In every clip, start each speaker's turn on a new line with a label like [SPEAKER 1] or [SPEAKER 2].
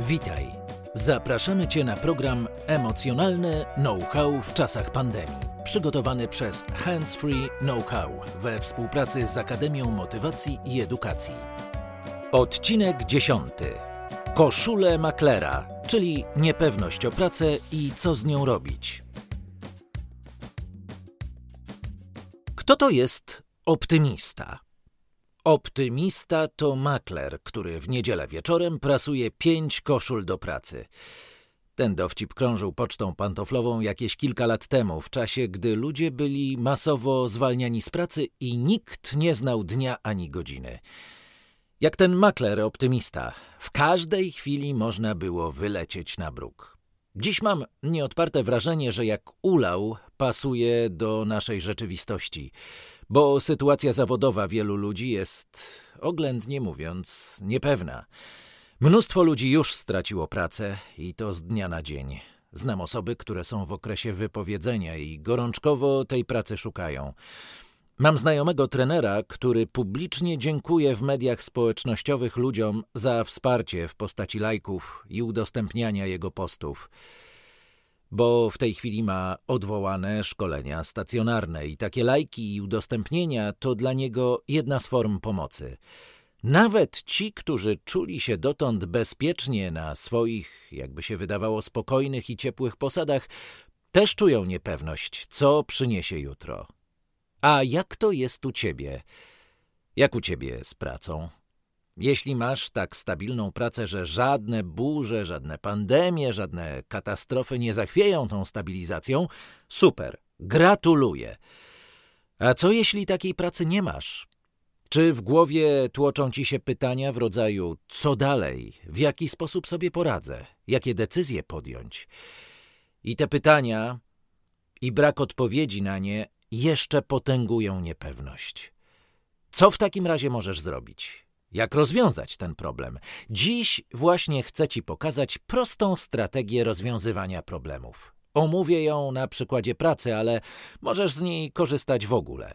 [SPEAKER 1] Witaj. Zapraszamy Cię na program Emocjonalne Know-how w czasach pandemii. Przygotowany przez Hands Free Know-how we współpracy z Akademią Motywacji i Edukacji. Odcinek 10. Koszule maklera, czyli niepewność o pracę i co z nią robić. Kto to jest optymista? Optymista to makler, który w niedzielę wieczorem prasuje pięć koszul do pracy. Ten dowcip krążył pocztą pantoflową jakieś kilka lat temu, w czasie gdy ludzie byli masowo zwalniani z pracy i nikt nie znał dnia ani godziny. Jak ten makler optymista, w każdej chwili można było wylecieć na bruk. Dziś mam nieodparte wrażenie, że jak ulał pasuje do naszej rzeczywistości – bo sytuacja zawodowa wielu ludzi jest, oględnie mówiąc, niepewna. Mnóstwo ludzi już straciło pracę i to z dnia na dzień. Znam osoby, które są w okresie wypowiedzenia i gorączkowo tej pracy szukają. Mam znajomego trenera, który publicznie dziękuje w mediach społecznościowych ludziom za wsparcie w postaci lajków i udostępniania jego postów bo w tej chwili ma odwołane szkolenia stacjonarne i takie lajki i udostępnienia to dla niego jedna z form pomocy. Nawet ci, którzy czuli się dotąd bezpiecznie na swoich, jakby się wydawało, spokojnych i ciepłych posadach, też czują niepewność, co przyniesie jutro. A jak to jest u ciebie? Jak u ciebie z pracą? Jeśli masz tak stabilną pracę, że żadne burze, żadne pandemie, żadne katastrofy nie zachwieją tą stabilizacją, super, gratuluję. A co jeśli takiej pracy nie masz? Czy w głowie tłoczą ci się pytania w rodzaju co dalej, w jaki sposób sobie poradzę, jakie decyzje podjąć? I te pytania i brak odpowiedzi na nie jeszcze potęgują niepewność. Co w takim razie możesz zrobić? Jak rozwiązać ten problem? Dziś właśnie chcę Ci pokazać prostą strategię rozwiązywania problemów. Omówię ją na przykładzie pracy, ale możesz z niej korzystać w ogóle.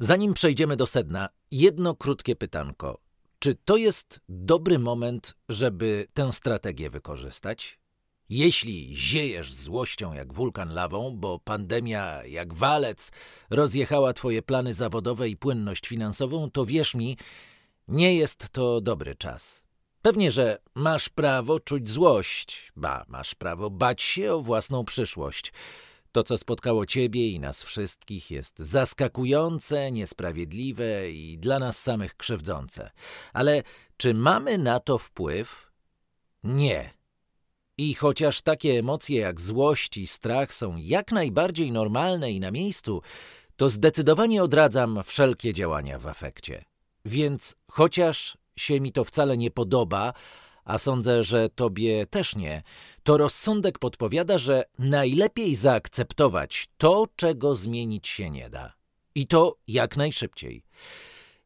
[SPEAKER 1] Zanim przejdziemy do sedna, jedno krótkie pytanko. Czy to jest dobry moment, żeby tę strategię wykorzystać? Jeśli ziejesz złością jak wulkan lawą, bo pandemia jak walec rozjechała twoje plany zawodowe i płynność finansową, to wierz mi, nie jest to dobry czas. Pewnie, że masz prawo czuć złość, ba, masz prawo bać się o własną przyszłość. To, co spotkało ciebie i nas wszystkich, jest zaskakujące, niesprawiedliwe i dla nas samych krzywdzące. Ale czy mamy na to wpływ? Nie. I chociaż takie emocje jak złość i strach są jak najbardziej normalne i na miejscu, to zdecydowanie odradzam wszelkie działania w afekcie. Więc chociaż się mi to wcale nie podoba, a sądzę, że tobie też nie, to rozsądek podpowiada, że najlepiej zaakceptować to, czego zmienić się nie da. I to jak najszybciej.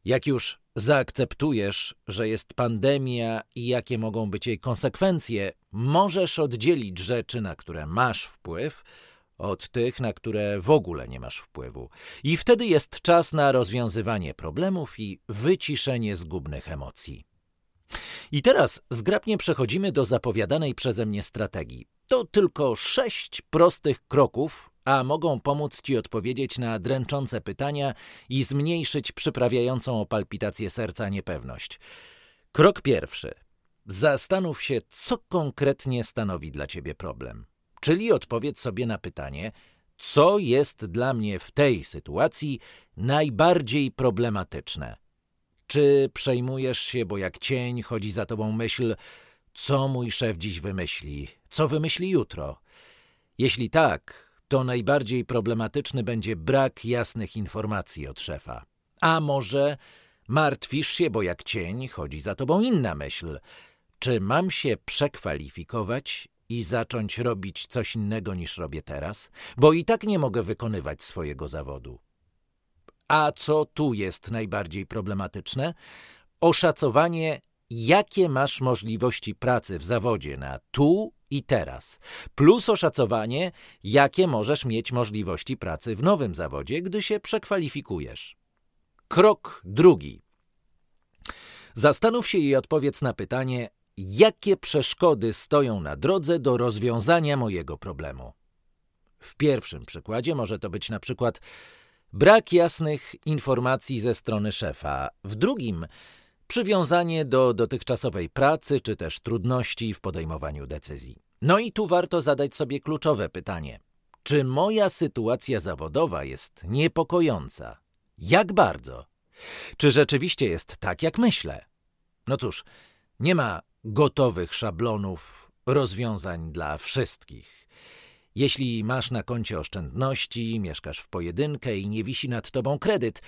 [SPEAKER 1] Jak już zaakceptujesz, że jest pandemia i jakie mogą być jej konsekwencje, możesz oddzielić rzeczy, na które masz wpływ, od tych, na które w ogóle nie masz wpływu. I wtedy jest czas na rozwiązywanie problemów i wyciszenie zgubnych emocji. I teraz zgrabnie przechodzimy do zapowiadanej przeze mnie strategii. To tylko sześć prostych kroków, a mogą pomóc Ci odpowiedzieć na dręczące pytania i zmniejszyć przyprawiającą o palpitację serca niepewność. Krok pierwszy. Zastanów się, co konkretnie stanowi dla Ciebie problem. Czyli odpowiedz sobie na pytanie, co jest dla mnie w tej sytuacji najbardziej problematyczne. Czy przejmujesz się, bo jak cień chodzi za tobą myśl, co mój szef dziś wymyśli, co wymyśli jutro? Jeśli tak, to najbardziej problematyczny będzie brak jasnych informacji od szefa. A może martwisz się, bo jak cień chodzi za tobą inna myśl. Czy mam się przekwalifikować i zacząć robić coś innego niż robię teraz, bo i tak nie mogę wykonywać swojego zawodu. A co tu jest najbardziej problematyczne? Oszacowanie, jakie masz możliwości pracy w zawodzie na tu i teraz, plus oszacowanie, jakie możesz mieć możliwości pracy w nowym zawodzie, gdy się przekwalifikujesz. Krok drugi. Zastanów się i odpowiedz na pytanie, jakie przeszkody stoją na drodze do rozwiązania mojego problemu. W pierwszym przykładzie może to być na przykład brak jasnych informacji ze strony szefa, w drugim przywiązanie do dotychczasowej pracy czy też trudności w podejmowaniu decyzji. No i tu warto zadać sobie kluczowe pytanie: czy moja sytuacja zawodowa jest niepokojąca? Jak bardzo? Czy rzeczywiście jest tak, jak myślę? No cóż, nie ma gotowych szablonów rozwiązań dla wszystkich. Jeśli masz na koncie oszczędności, mieszkasz w pojedynkę i nie wisi nad tobą kredyt,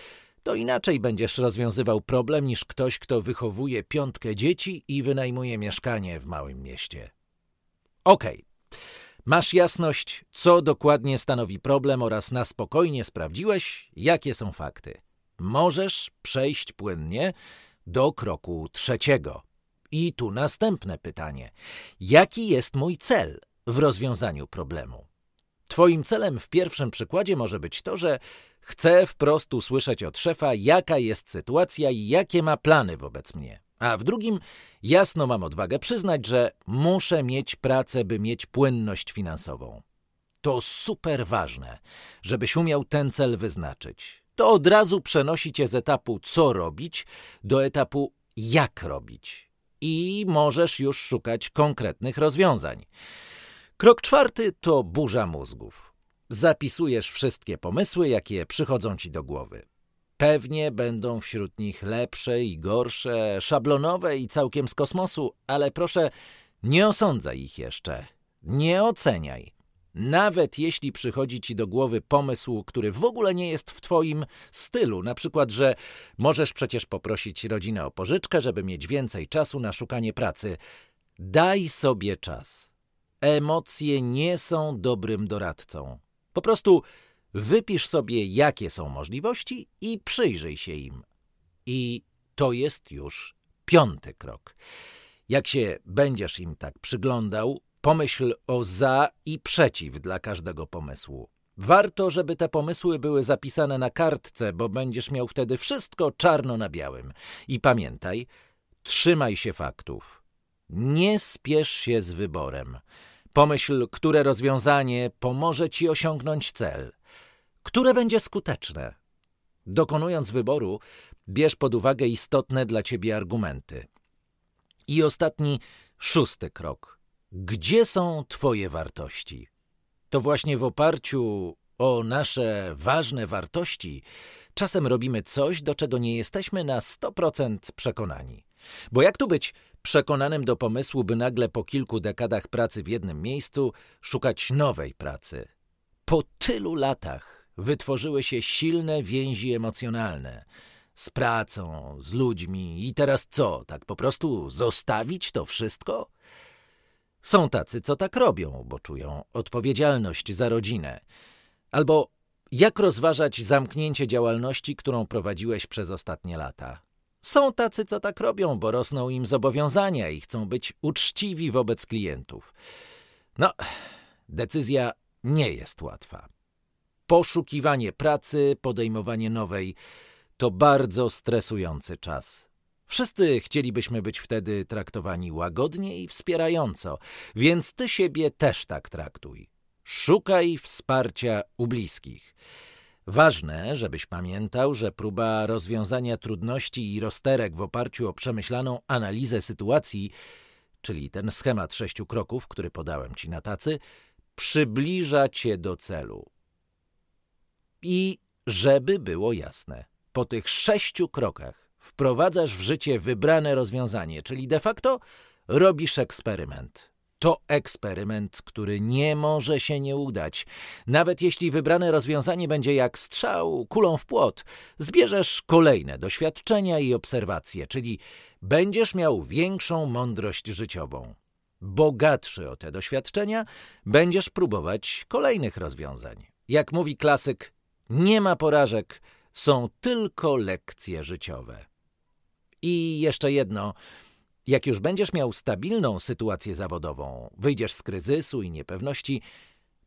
[SPEAKER 1] to inaczej będziesz rozwiązywał problem niż ktoś, kto wychowuje piątkę dzieci i wynajmuje mieszkanie w małym mieście. Okej. Okay. Masz jasność, co dokładnie stanowi problem oraz na spokojnie sprawdziłeś, jakie są fakty. Możesz przejść płynnie do kroku trzeciego. I tu następne pytanie. Jaki jest mój cel w rozwiązaniu problemu? Twoim celem w pierwszym przykładzie może być to, że chcę wprost usłyszeć od szefa, jaka jest sytuacja i jakie ma plany wobec mnie. A w drugim jasno mam odwagę przyznać, że muszę mieć pracę, by mieć płynność finansową. To super ważne, żebyś umiał ten cel wyznaczyć. To od razu przenosi cię z etapu co robić do etapu jak robić. I możesz już szukać konkretnych rozwiązań. Krok czwarty to burza mózgów. Zapisujesz wszystkie pomysły, jakie przychodzą ci do głowy. Pewnie będą wśród nich lepsze i gorsze, szablonowe i całkiem z kosmosu, ale proszę, nie osądzaj ich jeszcze. Nie oceniaj. Nawet jeśli przychodzi ci do głowy pomysł, który w ogóle nie jest w twoim stylu, na przykład, że możesz przecież poprosić rodzinę o pożyczkę, żeby mieć więcej czasu na szukanie pracy. Daj sobie czas. Emocje nie są dobrym doradcą. Po prostu wypisz sobie, jakie są możliwości i przyjrzyj się im. I to jest już piąty krok. Jak się będziesz im tak przyglądał, pomyśl o za i przeciw dla każdego pomysłu. Warto, żeby te pomysły były zapisane na kartce, bo będziesz miał wtedy wszystko czarno na białym. I pamiętaj, trzymaj się faktów. Nie spiesz się z wyborem. Pomyśl, które rozwiązanie pomoże ci osiągnąć cel, które będzie skuteczne. Dokonując wyboru, bierz pod uwagę istotne dla ciebie argumenty. I ostatni, szósty krok. Gdzie są twoje wartości? To właśnie w oparciu o nasze ważne wartości czasem robimy coś, do czego nie jesteśmy na 100% przekonani. Bo jak tu być przekonanym do pomysłu, by nagle po kilku dekadach pracy w jednym miejscu szukać nowej pracy? Po tylu latach wytworzyły się silne więzi emocjonalne z pracą, z ludźmi i teraz co, tak po prostu zostawić to wszystko? Są tacy, co tak robią, bo czują odpowiedzialność za rodzinę. Albo jak rozważać zamknięcie działalności, którą prowadziłeś przez ostatnie lata? Są tacy, co tak robią, bo rosną im zobowiązania i chcą być uczciwi wobec klientów. No, decyzja nie jest łatwa. Poszukiwanie pracy, podejmowanie nowej to bardzo stresujący czas. Wszyscy chcielibyśmy być wtedy traktowani łagodnie i wspierająco, więc ty siebie też tak traktuj. Szukaj wsparcia u bliskich. Ważne, żebyś pamiętał, że próba rozwiązania trudności i rozterek w oparciu o przemyślaną analizę sytuacji, czyli ten schemat sześciu kroków, który podałem ci na tacy, przybliża cię do celu. I żeby było jasne, po tych sześciu krokach wprowadzasz w życie wybrane rozwiązanie, czyli de facto robisz eksperyment. To eksperyment, który nie może się nie udać. Nawet jeśli wybrane rozwiązanie będzie jak strzał kulą w płot, zbierzesz kolejne doświadczenia i obserwacje, czyli będziesz miał większą mądrość życiową. Bogatszy o te doświadczenia, będziesz próbować kolejnych rozwiązań. Jak mówi klasyk, nie ma porażek, są tylko lekcje życiowe. I jeszcze jedno. Jak już będziesz miał stabilną sytuację zawodową, wyjdziesz z kryzysu i niepewności,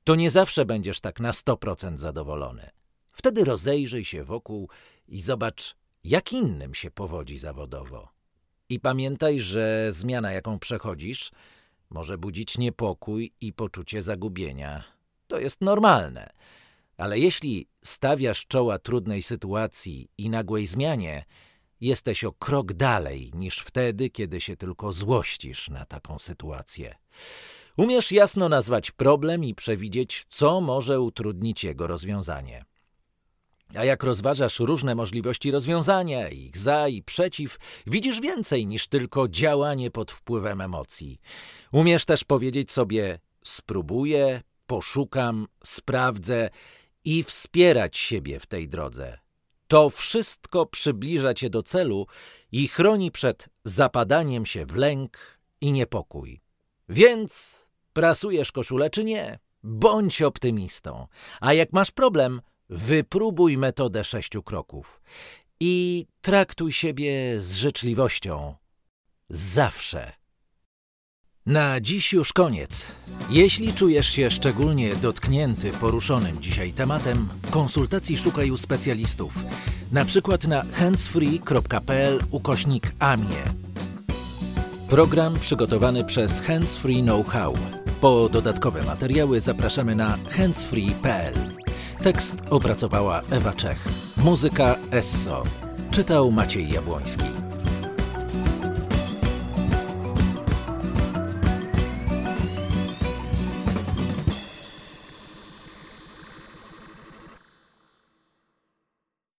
[SPEAKER 1] to nie zawsze będziesz tak na 100% zadowolony. Wtedy rozejrzyj się wokół i zobacz, jak innym się powodzi zawodowo. I pamiętaj, że zmiana, jaką przechodzisz, może budzić niepokój i poczucie zagubienia. To jest normalne. Ale jeśli stawiasz czoła trudnej sytuacji i nagłej zmianie, jesteś o krok dalej niż wtedy, kiedy się tylko złościsz na taką sytuację. Umiesz jasno nazwać problem i przewidzieć, co może utrudnić jego rozwiązanie. A jak rozważasz różne możliwości rozwiązania, ich za i przeciw, widzisz więcej niż tylko działanie pod wpływem emocji. Umiesz też powiedzieć sobie: spróbuję, poszukam, sprawdzę i wspierać siebie w tej drodze. To wszystko przybliża cię do celu i chroni przed zapadaniem się w lęk i niepokój. Więc prasujesz koszulę czy nie? Bądź optymistą. A jak masz problem, wypróbuj metodę sześciu kroków i traktuj siebie z życzliwością. Zawsze. Na dziś już koniec. Jeśli czujesz się szczególnie dotknięty poruszonym dzisiaj tematem, konsultacji szukaj u specjalistów. Na przykład na handsfree.pl ukośnik AMIE. Program przygotowany przez Handsfree Know-how. Po dodatkowe materiały zapraszamy na handsfree.pl. Tekst opracowała Ewa Czech. Muzyka Esso. Czytał Maciej Jabłoński.